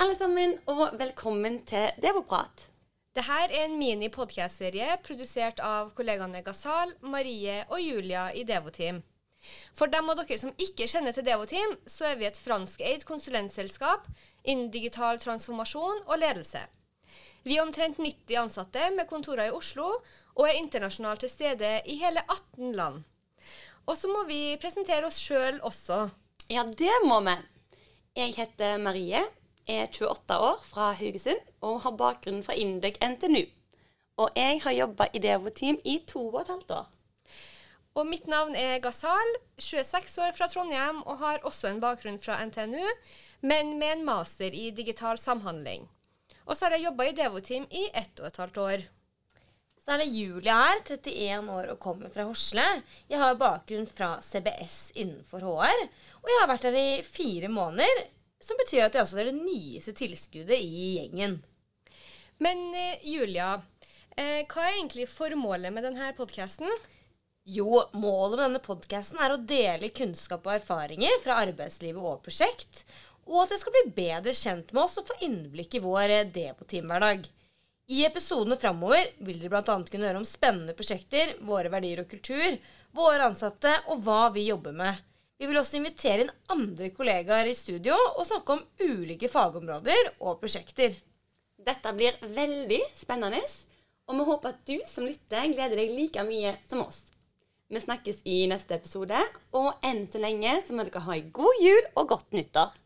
alle sammen, og velkommen til Devoprat. Dette er en mini-podcast-serie produsert av kollegaene Gazal, Marie og Julia i Devoteam. For dem av dere som ikke kjenner til Devoteam, så er vi et franskeid konsulentselskap innen digital transformasjon og ledelse. Vi er omtrent 90 ansatte med kontorer i Oslo og er internasjonalt til stede i hele 18 land. Og så må vi presentere oss sjøl også. Ja, det må vi. Jeg heter Marie, er 28 år fra Haugesund og har bakgrunn fra Indøk NTNU. Og jeg har jobba i Devoteam i to og et halvt år. Og mitt navn er Gazal, 26 år fra Trondheim og har også en bakgrunn fra NTNU, men med en master i digital samhandling. Og så har jeg jobba i Devoteam i ett og et halvt år. Så er det Julia her, 31 år og kommer fra Horsle. Jeg har bakgrunn fra CBS innenfor HR, og jeg har vært der i fire måneder, som betyr at jeg også er det nyeste tilskuddet i gjengen. Men eh, Julia, eh, hva er egentlig formålet med denne podkasten? Jo, målet med denne podkasten er å dele kunnskap og erfaringer fra arbeidslivet og prosjekt, og at jeg skal bli bedre kjent med oss og få innblikk i vår depotimhverdag. Depo-team-hverdag. I episodene framover vil dere bl.a. kunne høre om spennende prosjekter, våre verdier og kultur, våre ansatte og hva vi jobber med. Vi vil også invitere inn andre kollegaer i studio og snakke om ulike fagområder og prosjekter. Dette blir veldig spennende, og vi håper at du som lytter gleder deg like mye som oss. Vi snakkes i neste episode, og enn så lenge så må dere ha en god jul og godt nyttår.